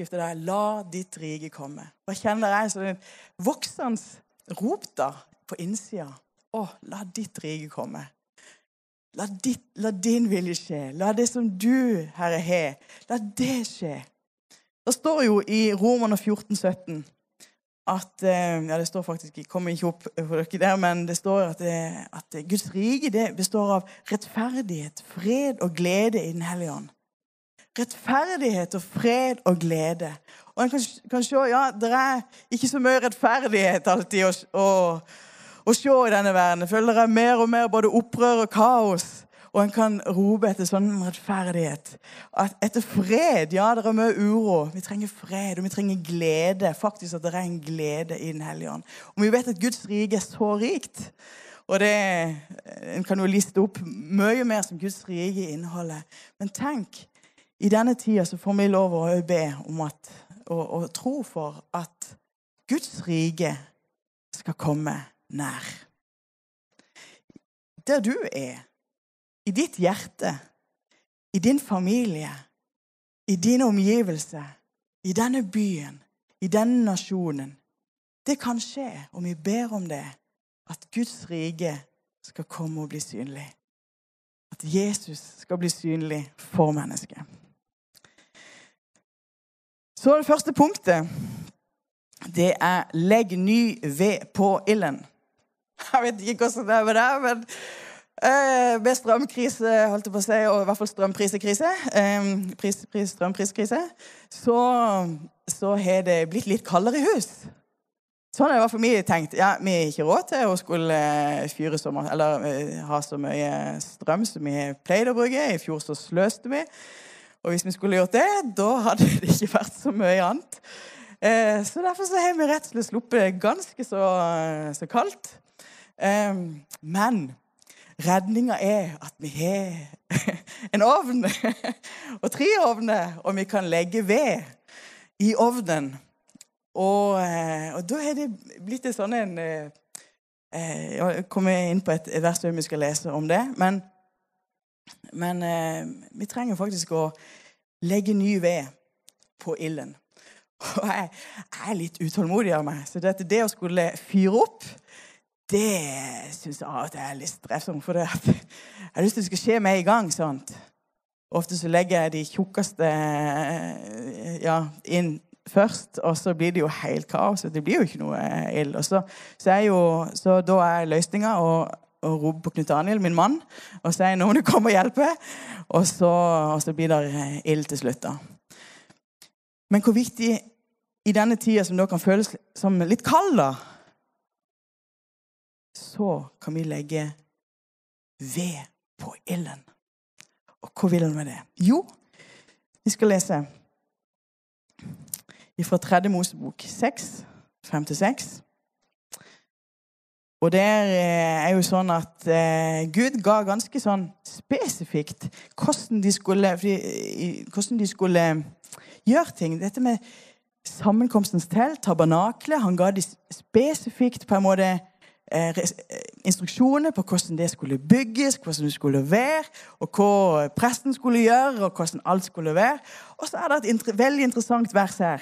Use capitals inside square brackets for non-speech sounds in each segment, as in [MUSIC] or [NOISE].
overskriften der 'La ditt rike komme'. Jeg kjenner jeg sånn et voksende rop da på innsida. Å, la ditt rike komme. La, ditt, la din vilje skje. La det som du, Herre, har, la det skje. Det står jo i Romerne 14, 17 at eh, Ja, det står faktisk Jeg kommer ikke opp for dere der, men det står at, eh, at Guds rike består av rettferdighet, fred og glede i Den hellige ånd. Rettferdighet og fred og glede. Og en kan, kan se ja, det er ikke så mye rettferdighet alltid å, å, å se i denne verden. Føler det er mer og mer både opprør og kaos. Og en kan rope etter sånn rettferdighet. At etter fred. Ja, det er mye uro. Vi trenger fred, og vi trenger glede. Faktisk at det er en glede i Den hellige ånd. Og vi vet at Guds rike er så rikt. Og det, En kan jo liste opp mye mer som Guds rike inneholder. Men tenk, i denne tida så får vi lov å be om at, og, og tro for at Guds rike skal komme nær. Der du er i ditt hjerte, i din familie, i dine omgivelser, i denne byen, i denne nasjonen. Det kan skje om vi ber om det, at Guds rike skal komme og bli synlig. At Jesus skal bli synlig for mennesket. Så det første punktet, det er 'legg ny ved på ilden'. Jeg vet ikke hvordan det er med det, men uh, med strømkrise, holdt jeg på å si, og i hvert fall strømprisekrise, um, pris, pris, strømpriskrise, så, så har det blitt litt kaldere i hus. Sånn det i hvert vi tenkt. Ja, vi har ikke råd til å skulle eh, fyre så mye, eller ha så mye strøm som vi har pleid å bruke. I fjor så sløste vi. Og hvis vi skulle gjort det, da hadde det ikke vært så mye annet. Eh, så derfor så har vi rett og slett sluppet ganske så, så kaldt. Eh, men Redninga er at vi har [LAUGHS] en ovn [LAUGHS] og tre ovner, og vi kan legge ved i ovnen. Og, eh, og da har det blitt en sånn en eh, eh, Jeg kommer inn på et vers vi skal lese om det. Men, men vi trenger faktisk å legge ny ved på ilden. Og jeg, jeg er litt utålmodig av meg. Så dette, det å skulle fyre opp det syns jeg av og til er litt strevsomt. For det jeg har lyst til det skal skje med en gang. sant? Ofte så legger jeg de tjukkeste ja, inn først, og så blir det jo helt kaos. Det blir jo ikke noe ild. Så, så, så, da er løsninga å, å roper på Knut Daniel, min mann, og sier 'nå må du komme og hjelpe'. Og så, og så blir det ild til slutt. da. Men hvor viktig i denne tida, som da kan føles som litt kald, da, så kan vi legge ved på ilden. Og hvor vil han med det? Jo, vi skal lese fra tredje Mosebok 6, 5-6. Og der eh, er jo sånn at eh, Gud ga ganske sånn spesifikt hvordan de skulle, hvordan de skulle gjøre ting. Dette med sammenkomstens telt, tabernaklet. Han ga de spesifikt på en måte Eh, eh, instruksjoner på hvordan det skulle bygges, hvordan det skulle være, og hva presten skulle gjøre, og hvordan alt skulle være. Og så er det et veldig interessant vers her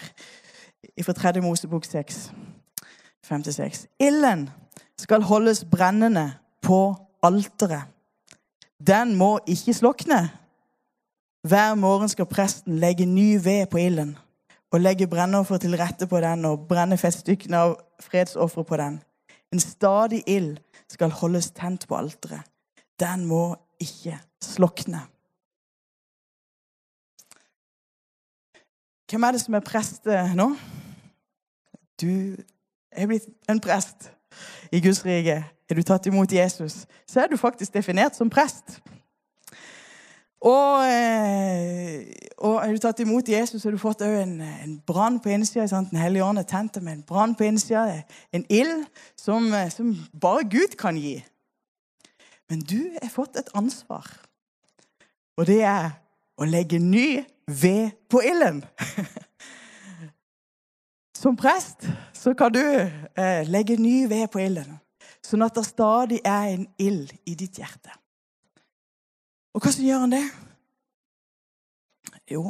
fra 3. Mosebok 6, 5-6. Ilden skal holdes brennende på alteret. Den må ikke slokne. Hver morgen skal presten legge ny ved på ilden og legge brennoffer til rette på den og brenne feststykkene av fredsofre på den. En stadig ild skal holdes tent på alteret. Den må ikke slokne. Hvem er det som er prest eh, nå? Du er blitt en prest i Guds rike. Er du tatt imot Jesus, så er du faktisk definert som prest. Og, eh, og er du tatt imot Jesus, så har du fått en, en brann på innsida. Den hellige ånd er tent med en brann på innsida. En ild som, eh, som, bare Gud kan gi. Men du har fått et ansvar. Og det er å legge ny ved på ilden. [LAUGHS] Som prest så kan du eh, legge ny ved på ilden, sånn at det stadig er en ild i ditt hjerte. Og hvordan gjør han det? Jo,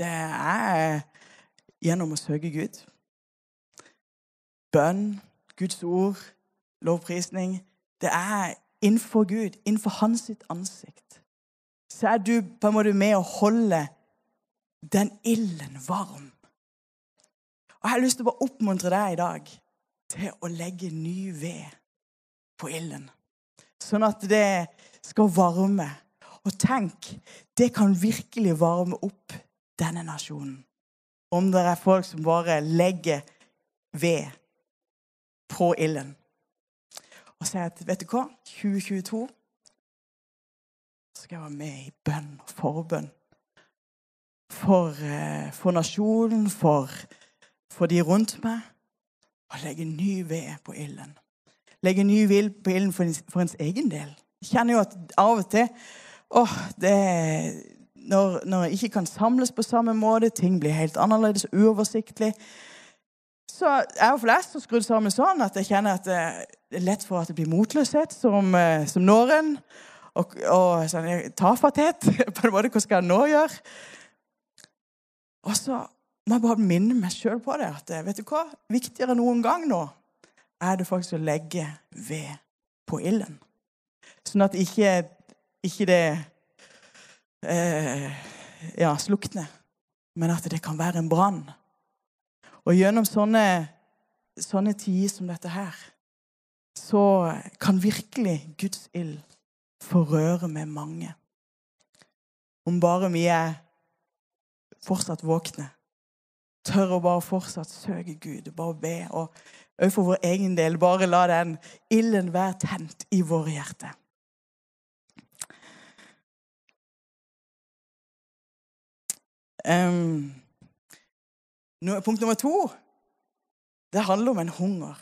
det er gjennom å søke Gud. Bønn, Guds ord, lovprisning. Det er innenfor Gud, innenfor hans ansikt. Så er du på en måte med å holde den ilden varm. Og Jeg har lyst til å bare oppmuntre deg i dag til å legge ny ved på ilden. Sånn at det skal varme. Og tenk, det kan virkelig varme opp denne nasjonen. Om det er folk som bare legger ved på ilden. Og sier at vet du hva, 2022 skal jeg være med i bønn og forbønn. For, eh, for nasjonen, for, for de rundt meg. Og legge ny ved på ilden. Legge ny ved på ilden for, for ens egen del. Jeg kjenner jo at av og til åh, det, når, når jeg ikke kan samles på samme måte, ting blir helt annerledes, uoversiktlig Så jeg er jo flest skrudd sammen sånn at jeg kjenner at det er lett for at det blir motløshet som, eh, som når en. Og, og sånn, tafatthet. [LAUGHS] På en måte, hva skal jeg nå gjøre? Og så må jeg bare minne meg sjøl på det. At eh, vet du hva? Viktigere enn noen gang nå er det faktisk å legge ved på ilden. Sånn at ikke, ikke det eh, ja, slukner, men at det kan være en brann. Og gjennom sånne, sånne tider som dette her, så kan virkelig Guds ild forrøre med mange. Om bare vi er fortsatt våkne, tør å bare fortsatt søke Gud, bare be, og òg for vår egen del, bare la den ilden være tent i våre hjerter. Um, punkt nummer to det handler om en hunger.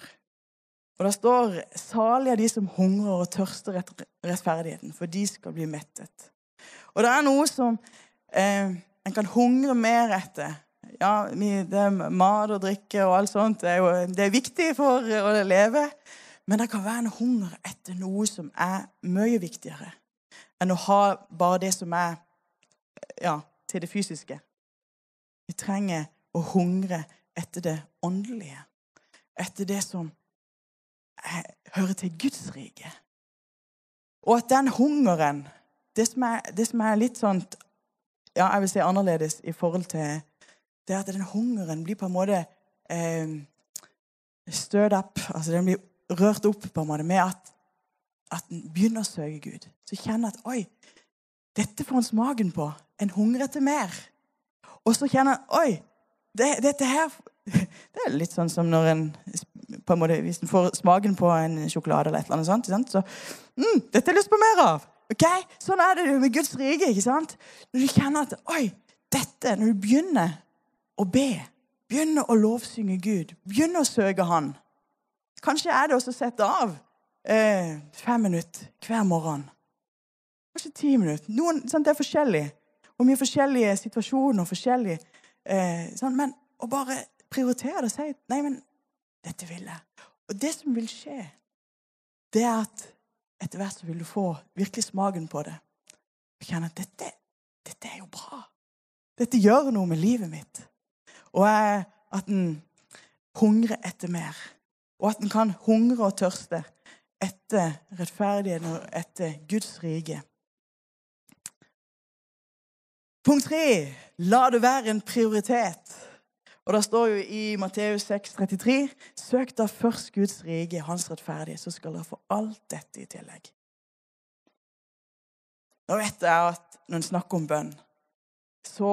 Og Det står 'salige er de som hungrer og tørster etter rettferdigheten', for de skal bli mettet. Og det er noe som eh, en kan hungre mer etter. Ja, det er Mat og drikke og alt sånt det er, jo, det er viktig for å leve. Men det kan være en hunger etter noe som er mye viktigere enn å ha bare det som er ja, til det fysiske. Vi trenger å hungre etter det åndelige. Etter det som hører til Guds rike. Og at den hungeren det som, er, det som er litt sånn ja, jeg vil si annerledes i forhold til det er at den hungeren blir på en måte eh, stirred up. Altså den blir rørt opp på en måte med at, at en begynner å søke Gud. Så kjenner at Oi, dette får en smaken på. En hungrer etter mer. Og så kjenner han Oi, det, dette her [LAUGHS] Det er litt sånn som når en på en måte, Hvis en får smaken på en sjokolade eller et eller annet sånt, så mm, Dette har jeg lyst på mer av. ok? Sånn er det med Guds rike. ikke sant? Når du kjenner at Oi, dette Når du begynner å be, Begynne å lovsynge Gud, Begynne å søke Han Kanskje er det også å sette av eh, fem minutter hver morgen. Kanskje ti minutter. Noen, sant, det er forskjellig og mye forskjellige situasjoner. forskjellige, eh, sant, Men å bare prioritere det og si nei, men dette vil jeg. Og det som vil skje, det er at etter hvert så vil du få virkelig smaken på det. Og kjenne at dette, dette er jo bra. Dette gjør noe med livet mitt. Og at en hungrer etter mer. Og at en kan hungre og tørste etter rettferdigheten og etter Guds rike. Punkt tre la det være en prioritet. Og Det står jo i Matteus 6, 33, Søk da først Guds rike, hans rettferdighet, så skal dere få alt dette i tillegg. Nå vet jeg at når en snakker om bønn, så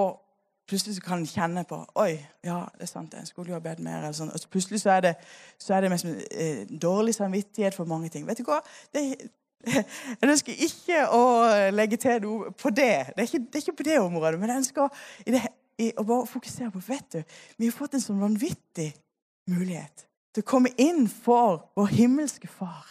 plutselig kan en kjenne på Oi, ja, det er sant, jeg skulle jo ha bedt mer. sånn. Og så plutselig så er det, så er det mest, eh, dårlig samvittighet for mange ting. Vet du hva? Det, [LAUGHS] Jeg ønsker ikke å legge til noe på det. Det er ikke, det er ikke på det området. Men jeg ønsker det, å bare fokusere på vet du, Vi har fått en sånn vanvittig mulighet til å komme inn for vår himmelske Far.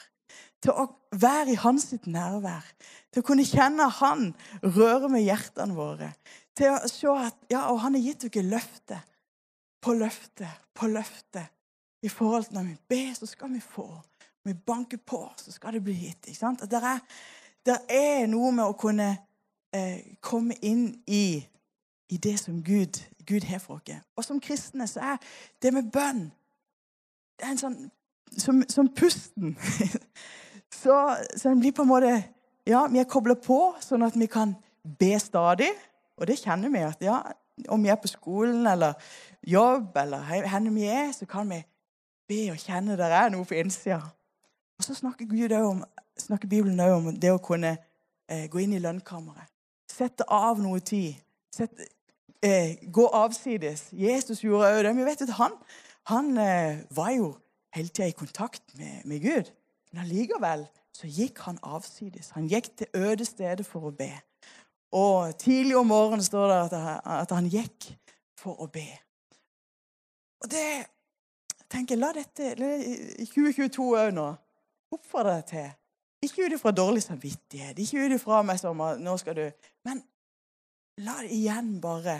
Til å være i hans sitt nærvær. Til å kunne kjenne Han røre med hjertene våre. Til å se at ja, og Han har gitt dere løfte på løfte på løfte. I forhold til når vi ber, så skal vi få Når vi banker på, så skal det bli gitt. ikke sant? Det er, er, noe med å kunne eh, komme inn i i det som Gud, Gud har for oss. Og som kristne så er det med bønn det er en sånn Som, som pusten. [LAUGHS] så, så den blir på en måte Ja, vi er kobla på, sånn at vi kan be stadig. Og det kjenner vi at ja, om vi er på skolen eller jobb eller hvor vi er, så kan vi be og kjenne det er noe på innsida. Og så snakker, om, snakker Bibelen òg om det å kunne eh, gå inn i lønnkammeret. Sette av noe tid. Sette, eh, gå avsides. Jesus gjorde òg det. Vi vet at han, han eh, var jo hele tida i kontakt med, med Gud. Men allikevel så gikk han avsides. Han gikk til øde steder for å be. Og tidlig om morgenen står det at, han gikk for å be. Og det tenker jeg, La dette i 2022 òg nå oppfordre deg til. Ikke ut ifra dårlig samvittighet, ikke ut ifra meg som nå skal du Men la det igjen bare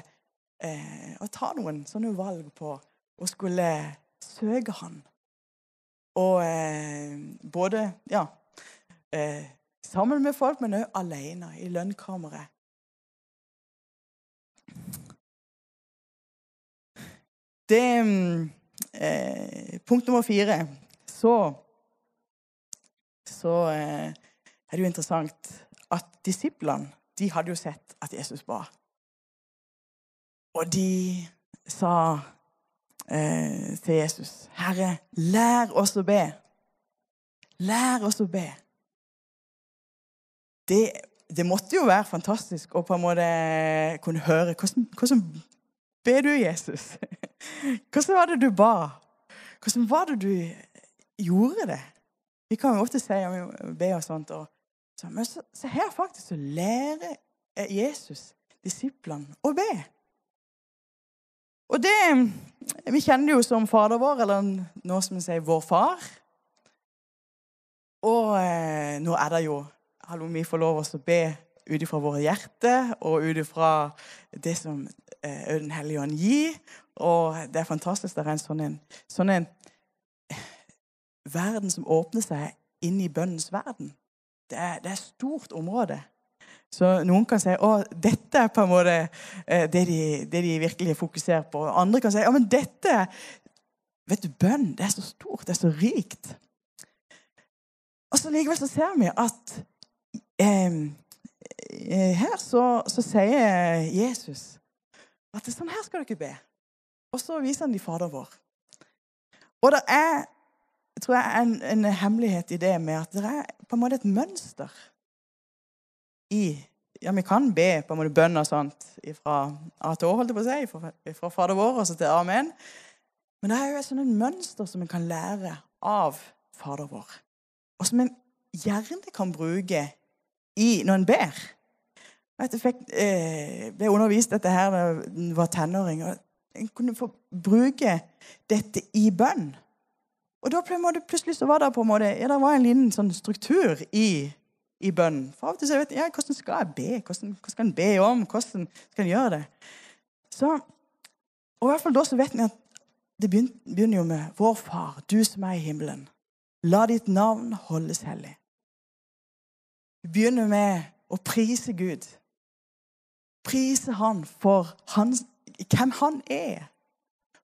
eh, å ta noen sånne valg på å skulle søke Han. Og eh, både Ja. Eh, sammen med folk, men òg alene i lønnkammeret. Det eh, Punkt nummer fire. Så så eh, er det jo interessant at disiplene de hadde jo sett at Jesus ba. Og de sa eh, til Jesus, 'Herre, lær oss å be.' Lær oss å be. Det, det, måtte jo være fantastisk å på en måte kunne høre hvordan, hvordan ber du, Jesus? [LAUGHS] Hvordan var det du ba? Hvordan var det du gjorde det? Vi kan jo ofte si om vi ber og sånt. Og, så, men så, så, her faktisk så lærer Jesus disiplene å be. Og det Vi kjenner det jo som Fader vår, eller nå som vi sier vår far. Og eh, nå er det jo Hallo, vi får lov å be ut ifra våre hjerter og ut ifra det som eh, Den hellige ånd gir. Og det er fantastisk. Det er en sånn en, sånn en verden som åpner seg inn i bønnens verden. Det er, det er et stort område. Så noen kan si at dette er på en måte eh, det de, det de virkelig fokuserer på. Andre kan si ja, men dette Vet du, bønn det er så stort, det er så rikt. Og så likevel så ser vi at eh, her så, så, sier Jesus at sånn her skal dere be. Og så viser han de Fader vår. Og det er tror jeg er en, en, hemmelighet i det med at det er på en måte et mønster i Ja, vi kan be på en måte bønn og sånt fra A til Å, holdt jeg på å si, fra, Fader vår og så til Amen. Men det er jo et sånt mønster som en kan lære av Fader vår, og som en gjerne kan bruke i når en ber. Jeg fikk, eh, ble undervist dette her da jeg var tenåring. og En kunne få bruke dette i bønn. Og da plutselig så var det på en måte, ja, det var en liten sånn struktur i, i bønnen. For av og til så vet jeg ja, hvordan skal jeg be? Hvordan, hvordan skal en be om? Hvordan skal en gjøre det? Så, og i hvert fall da så vet vi at det begynner jo med Vår Far, du som er i himmelen. La ditt navn holdes hellig. Vi begynner med å prise Gud. Prise Han for hans, hvem Han er.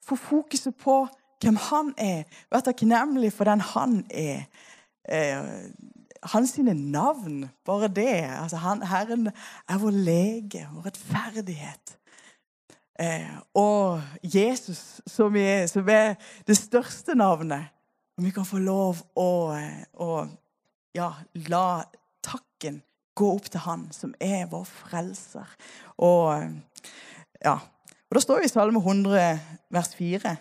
Få fokuset på hvem han er. Være takknemlig for den han er. Eh, hans sine navn, bare det. Altså, han, Herren er vår lege, vår rettferdighet. Eh, og Jesus, som er, som er, det største navnet. Om vi kan få lov å, å ja, la takken gå opp til Han, som er vår frelser. Og ja, og Da står vi i Salme 100, vers 4.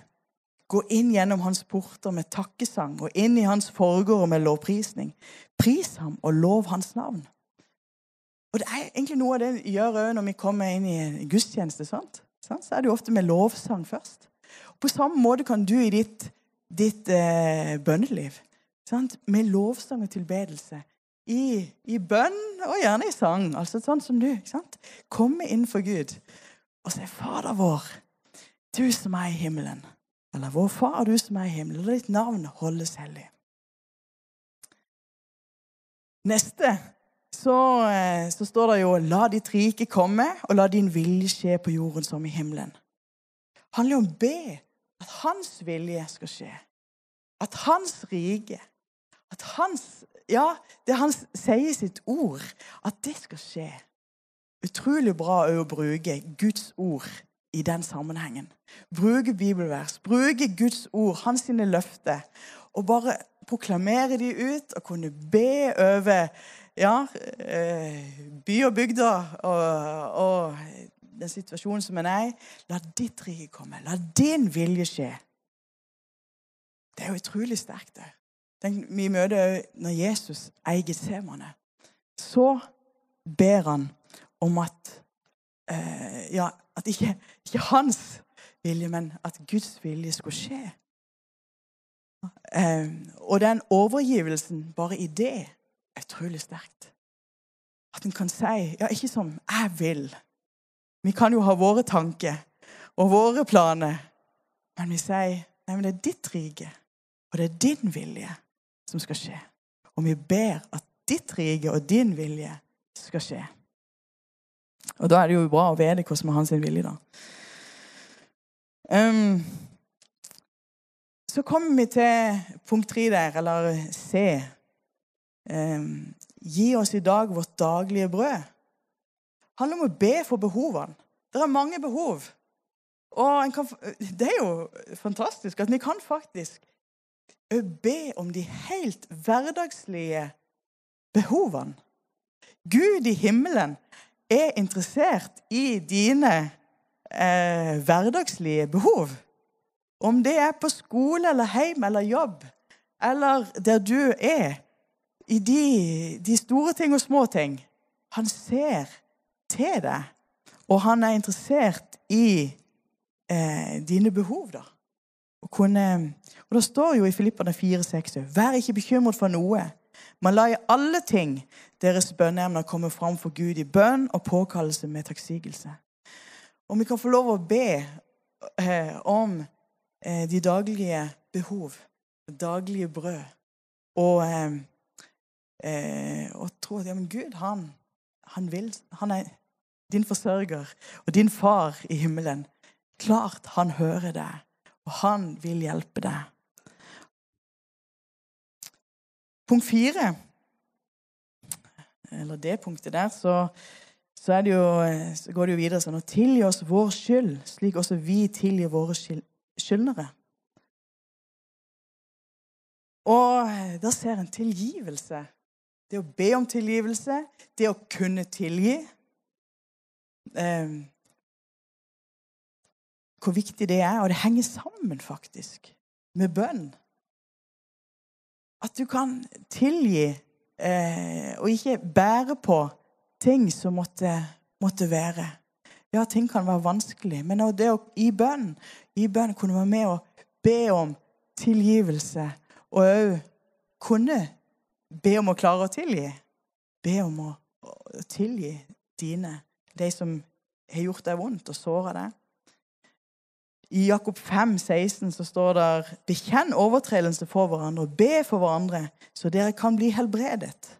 Gå inn gjennom hans porter med takkesang og inn i hans forgårder med lovprisning. Pris ham og lov hans navn. Og Det er egentlig noe av det vi gjør når vi kommer inn i gudstjeneste. Sant? Så er det jo ofte med lovsang først. På samme måte kan du i ditt, ditt eh, bønneliv sant? med lovsang og tilbedelse i, i, bønn og gjerne i sang, altså sånn som du. Sant? Komme inn for Gud og si 'Fader vår, du som er i himmelen'. Eller vår Far, du som er i himmelen, la ditt navn holdes hellig. Neste så, eh, så står det jo 'La ditt rike komme, og la din vilje skje på jorden som i himmelen'. Det handler jo om å be at hans vilje skal skje. At hans rike At hans Ja, det han sier i sitt ord, at det skal skje. Utrolig bra å bruke Guds ord i den sammenhengen. Bruke bibelvers, bruke Guds ord, hans sine løfter, og bare proklamere de ut og kunne be over ja, eh, by og bygda og, og den situasjonen som en er i. La ditt rike komme. La din vilje skje. Det er jo utrolig sterkt. det. Tenk, vi møter når Jesus eier Getsemane. Så ber han om at eh, ja, at ikke, ikke, hans vilje, men at Guds vilje skulle skje. Eh, og den overgivelsen bare i det er utrolig sterkt. At en kan si ja, ikke som 'jeg vil'. Vi kan jo ha våre tanker og våre planer, men vi sier nei, men det er ditt rike, og det er din vilje som skal skje. Og vi ber at ditt rike og din vilje skal skje. Og da er det jo bra å vite hva som er hans vilje, da. Um, så kommer vi til punkt tre der, eller C. Eh, gi oss i dag vårt daglige brød. Det handler om å be for behovene. Det er mange behov. Og kan, det er jo fantastisk at vi kan faktisk be om de helt hverdagslige behovene. Gud i himmelen er interessert i dine eh, hverdagslige behov. Om det er på skole eller hjem eller jobb, eller der du er, i de, de store ting og små ting. Han ser til deg, og han er interessert i eh, dine behov. da. Og, kunne, og Det står jo i Filippene 4,6.: Vær ikke bekymret for noe, men la i alle ting deres bønneemner komme fram for Gud i bønn og påkallelse med takksigelse. Om vi kan få lov å be eh, om de daglige behov, daglige brød. Og, eh, eh og tro at ja, men Gud, han, han, vil, han er din forsørger og din far i himmelen. Klart han hører deg, og han vil hjelpe deg. Punkt fire, eller det punktet der, så, så, jo, så går det jo videre sånn å tilgi oss vår skyld, slik også vi tilgir våre skyldnere. Og da ser en tilgivelse. Det å be om tilgivelse, det å kunne tilgi eh, Hvor viktig det er. Og det henger sammen, faktisk, med bønn. At du kan tilgi eh, og ikke bære på ting som måtte, måtte, være. Ja, ting kan være vanskelig, men det å, i bønn i bønn kunne være med og be om tilgivelse, og òg kunne be om å klare å tilgi. Be om å, å tilgi dine, de som har gjort deg vondt og såra deg. I Jakob 5, 16 så står det Bekjenn overtredelse for hverandre og be for hverandre, så dere kan bli helbredet.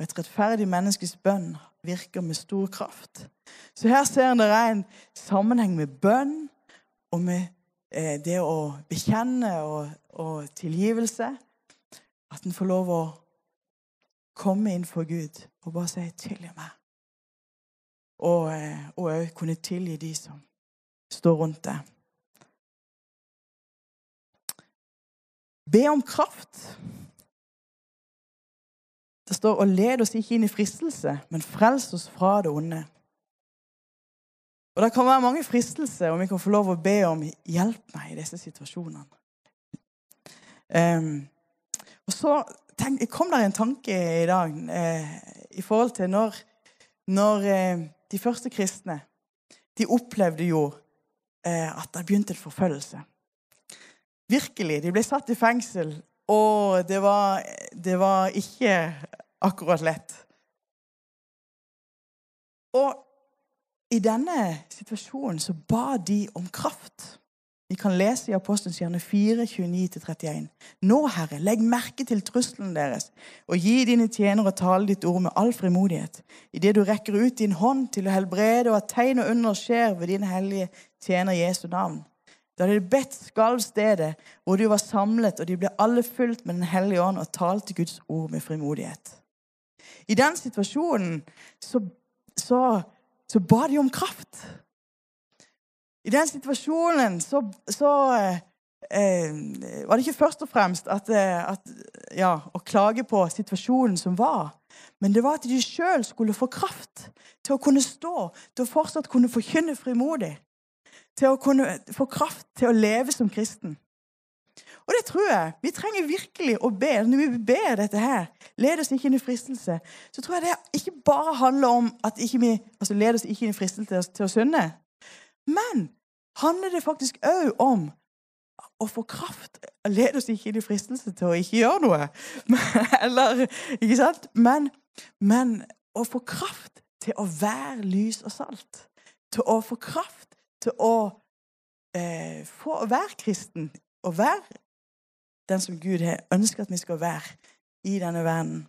Et rettferdig menneskes bønn virker med stor kraft. Så her ser er en sammenheng med bønn og med eh, det å bekjenne og, og tilgivelse. At en får lov å komme inn for Gud og bare si 'tilgi meg'. Og òg eh, kunne tilgi de som står rundt deg. Be om kraft. Det står 'og led oss ikke inn i fristelse, men frels oss fra det onde'. Og Det kan være mange fristelser, og vi kan få lov å be om 'hjelp meg' i disse situasjonene. Um, og så tenk, kom der en tanke i dag eh, i forhold til når, når eh, de første kristne de opplevde jo eh, at det begynte en forfølgelse. Virkelig. De ble satt i fengsel, og det var, det var ikke akkurat lett. Og i denne situasjonen så ba de om kraft. Vi kan lese i Apostelens hjerne 4, 29-31. Nå, Herre, legg merke til trusselen deres, og gi dine tjenere å tale ditt ord med all frimodighet, idet du rekker ut din hånd til å helbrede, og at tegn og under skjer ved din hellige tjener Jesu navn. Da de bedt, skalv stedet hvor de var samlet, og de ble alle fulgt med Den hellige ånd og talte Guds ord med frimodighet. I den situasjonen så, så, så ba de om kraft. I den situasjonen så, så eh, var det ikke først og fremst at, eh, at, ja, å klage på situasjonen som var, men det var at de sjøl skulle få kraft til å kunne stå, til å fortsatt kunne forkynne frimodig. Til å kunne få kraft til å leve som kristen. Og det tror jeg. Vi trenger virkelig å be. Når vi ber dette her, led oss ikke inn i fristelse, så tror jeg det ikke bare handler om at ikke vi altså led oss ikke inn i fristelse til å synde. Men handler det faktisk òg om å få kraft Led oss ikke inn i fristelse til å ikke gjøre noe. [LAUGHS] Eller, ikke sant? Men, men å få kraft til å være lys og salt. Til å få kraft til å eh, få være kristen. Og være den som Gud har ønsket at vi skal være i denne verden.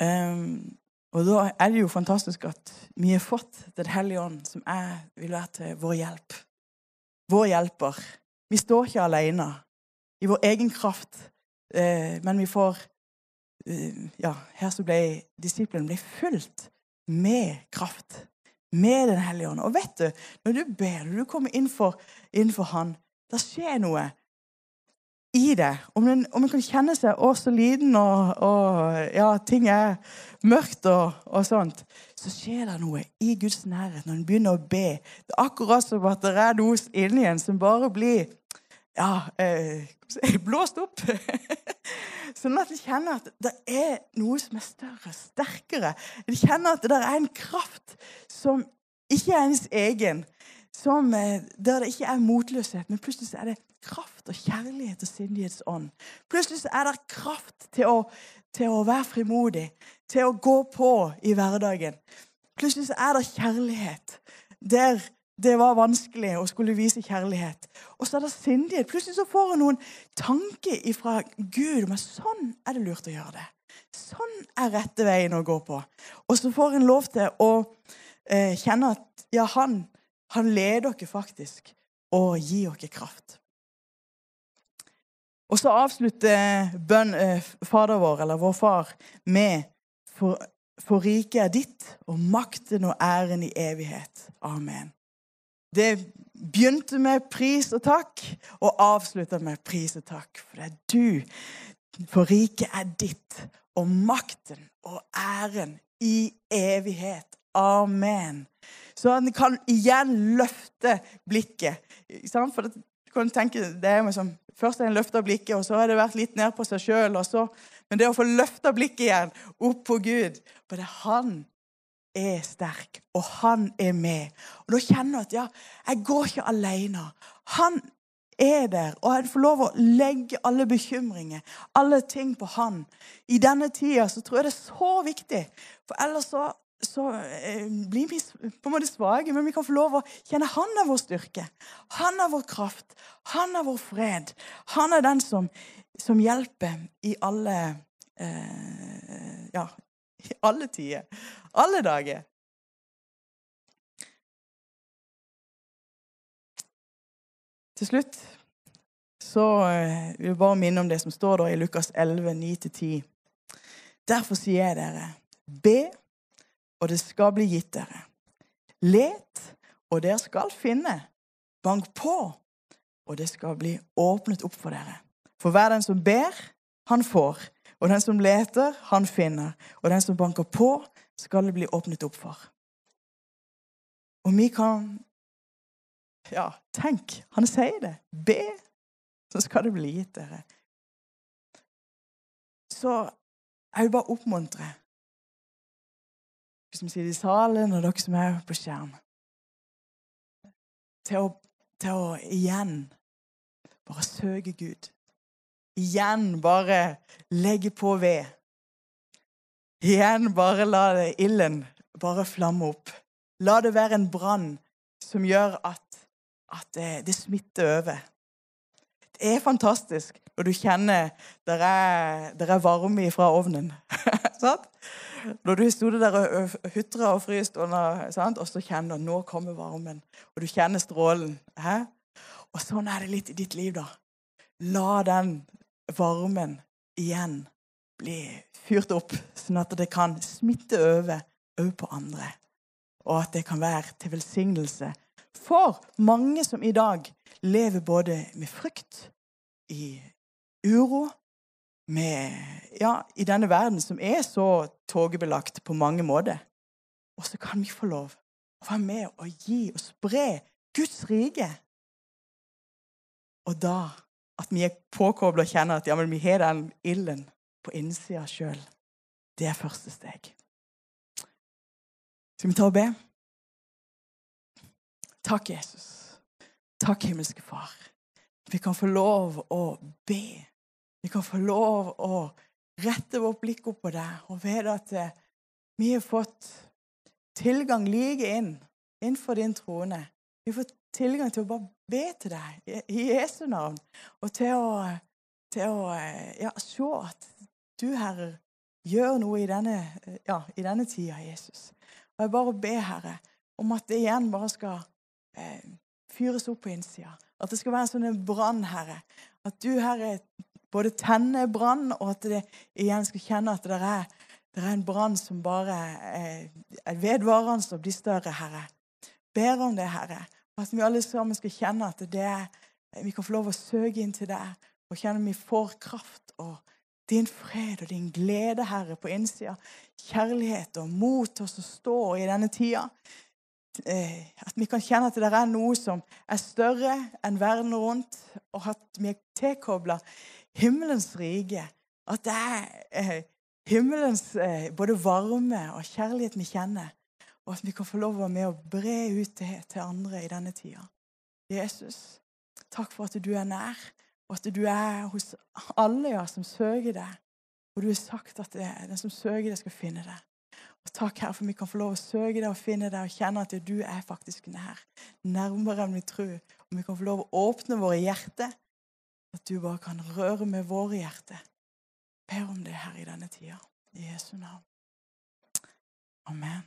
Um, og da er det jo fantastisk at vi har fått Den hellige ånd, som jeg vil være til vår hjelp. Vår hjelper. Vi står ikke alene i vår egen kraft, eh, men vi får eh, Ja, her så ble disiplene ble fulgt med kraft. Med Den hellige ånd. Og vet du, når du ber, når du kommer inn for Han, da skjer noe i det. Om en, om en kan kjenne seg å så liten, og, og, ja, ting er mørkt og, og, sånt, så skjer det noe i Guds nærhet når en begynner å be. Det er akkurat som at det er noe inni en som bare blir ja, eh, [LAUGHS] blåst opp. [LAUGHS] sånn at de kjenner at det er noe som er større, sterkere. De kjenner at det er en kraft som ikke er ens egen. Som, eh, der det ikke er motløshet, men plutselig er det kraft og kjærlighet og sindighetsånd. Plutselig er det kraft til å, til å, være frimodig, til å gå på i hverdagen. Plutselig er det kjærlighet der det var vanskelig å skulle vise kjærlighet. Og så er det sindighet. Plutselig så får en noen tanker fra Gud at sånn er det lurt å gjøre det. Sånn er rette veien å gå på. Og så får en lov til å eh, kjenne at ja, han, han leder dere faktisk og gir dere kraft. Og så avslutter bønn, eh, Fader vår, eller vår far, med for, for riket er ditt, og makten og æren i evighet. Amen. Det begynte med pris og takk, og avslutta med pris og takk. For det er du. For riket er ditt, og makten og æren i evighet. Amen. Så han kan igjen løfte blikket. For du kan tenke, det er liksom Først har en løfta blikket, og så har det vært litt ned på seg sjøl. Men det å få løfta blikket igjen, opp på Gud For det er han er sterk, og han er med. Og Da kjenner du at ja, jeg går ikke alene. Han er der, og jeg får lov å legge alle bekymringer, alle ting på han. I denne tida så tror jeg det er så viktig, for ellers så så eh, blir vi på en måte svake, men vi kan få lov å kjenne Han er vår styrke. Han er vår kraft. Han er vår fred. Han er den som, som hjelper i alle eh, Ja, i alle tider. Alle dager. Til slutt så eh, vil jeg bare minne om det som står i Lukas 11, 9-10. Derfor sier jeg dere, be og det skal bli gitt dere. Let, og dere skal finne. Bank på, og det skal bli åpnet opp for dere. For hver den som ber, han får. Og den som leter, han finner. Og den som banker på, skal det bli åpnet opp for. Og vi kan Ja, tenk. Han sier det. Be, så skal det bli gitt dere. Så jeg vil bare oppmuntre dere som sitter i salen, og dere som er på skjerm. Til å, til å igjen bare søke Gud. Igjen bare legge på ved. Igjen bare la ilden bare flamme opp. La det være en brann som gjør at, at det, det smitter over. Det er fantastisk når du kjenner det er, der er varme fra ovnen. [LAUGHS] sant? Når du sto der og hutra og fryst, og, og så kjenner du nå kommer varmen, og du kjenner strålen. Hæ? Og sånn er det litt i ditt liv, da. La den varmen igjen bli fyrt opp, sånn at det kan smitte over òg på andre. Og at det kan være til velsignelse for mange som i dag lever både med frykt, i uro, med, ja, i denne verden som er så togebelagt på mange måter. Og så kan vi få lov å være med og gi og spre Guds rike. Og da at vi er påkobla og kjenner at ja, vi har den ilden på innsida sjøl. Det er første steg. Skal vi ta og be? Takk, Jesus. Takk, himmelske Far. Vi kan få lov å be. Vi kan få lov å rette vårt blikk opp på deg og vite at eh, vi har fått tilgang like inn innenfor din trone. Vi har fått tilgang til å bare be til deg i Jesu navn, og til å, til å eh, ja, se at du, Herre, gjør noe i denne, ja, i denne tida, Jesus. Og jeg bare ber, Herre, om at det igjen bare skal eh, fyres opp på innsida. At det skal være en sånn brann, Herre. At du, Herre, både tenner brann, og at det igjen skal kjenne at det er, det er en brann som bare er vedvarende og blir større, Herre. Ber om det, Herre. At vi alle sammen skal kjenne at er, vi kan få lov å søke inn til deg og kjenne at vi får kraft og din fred og din glede, Herre, på innsida. Kjærlighet og mot til å stå i denne tida. Eh, at vi kan kjenne at det er noe som er større enn verden rundt, og at vi er tilkobla himmelens rike. At det er eh, himmelens eh, både varme og kjærlighet vi kjenner. Og at vi kan få lov å være med og bre ut det til andre i denne tida. Jesus, takk for at du er nær, og at du er hos alle ja, som søker deg. Og du har sagt at det, den som søker deg, skal finne deg. Og Takk, Herre, for vi kan få lov å søke deg og finne deg og kjenne at du er faktisk nær. Nærmere enn vi tror. Og vi kan få lov å åpne våre hjerter, at du bare kan røre med våre hjerter. Ber om det, her i denne tida. I Jesu navn. Amen.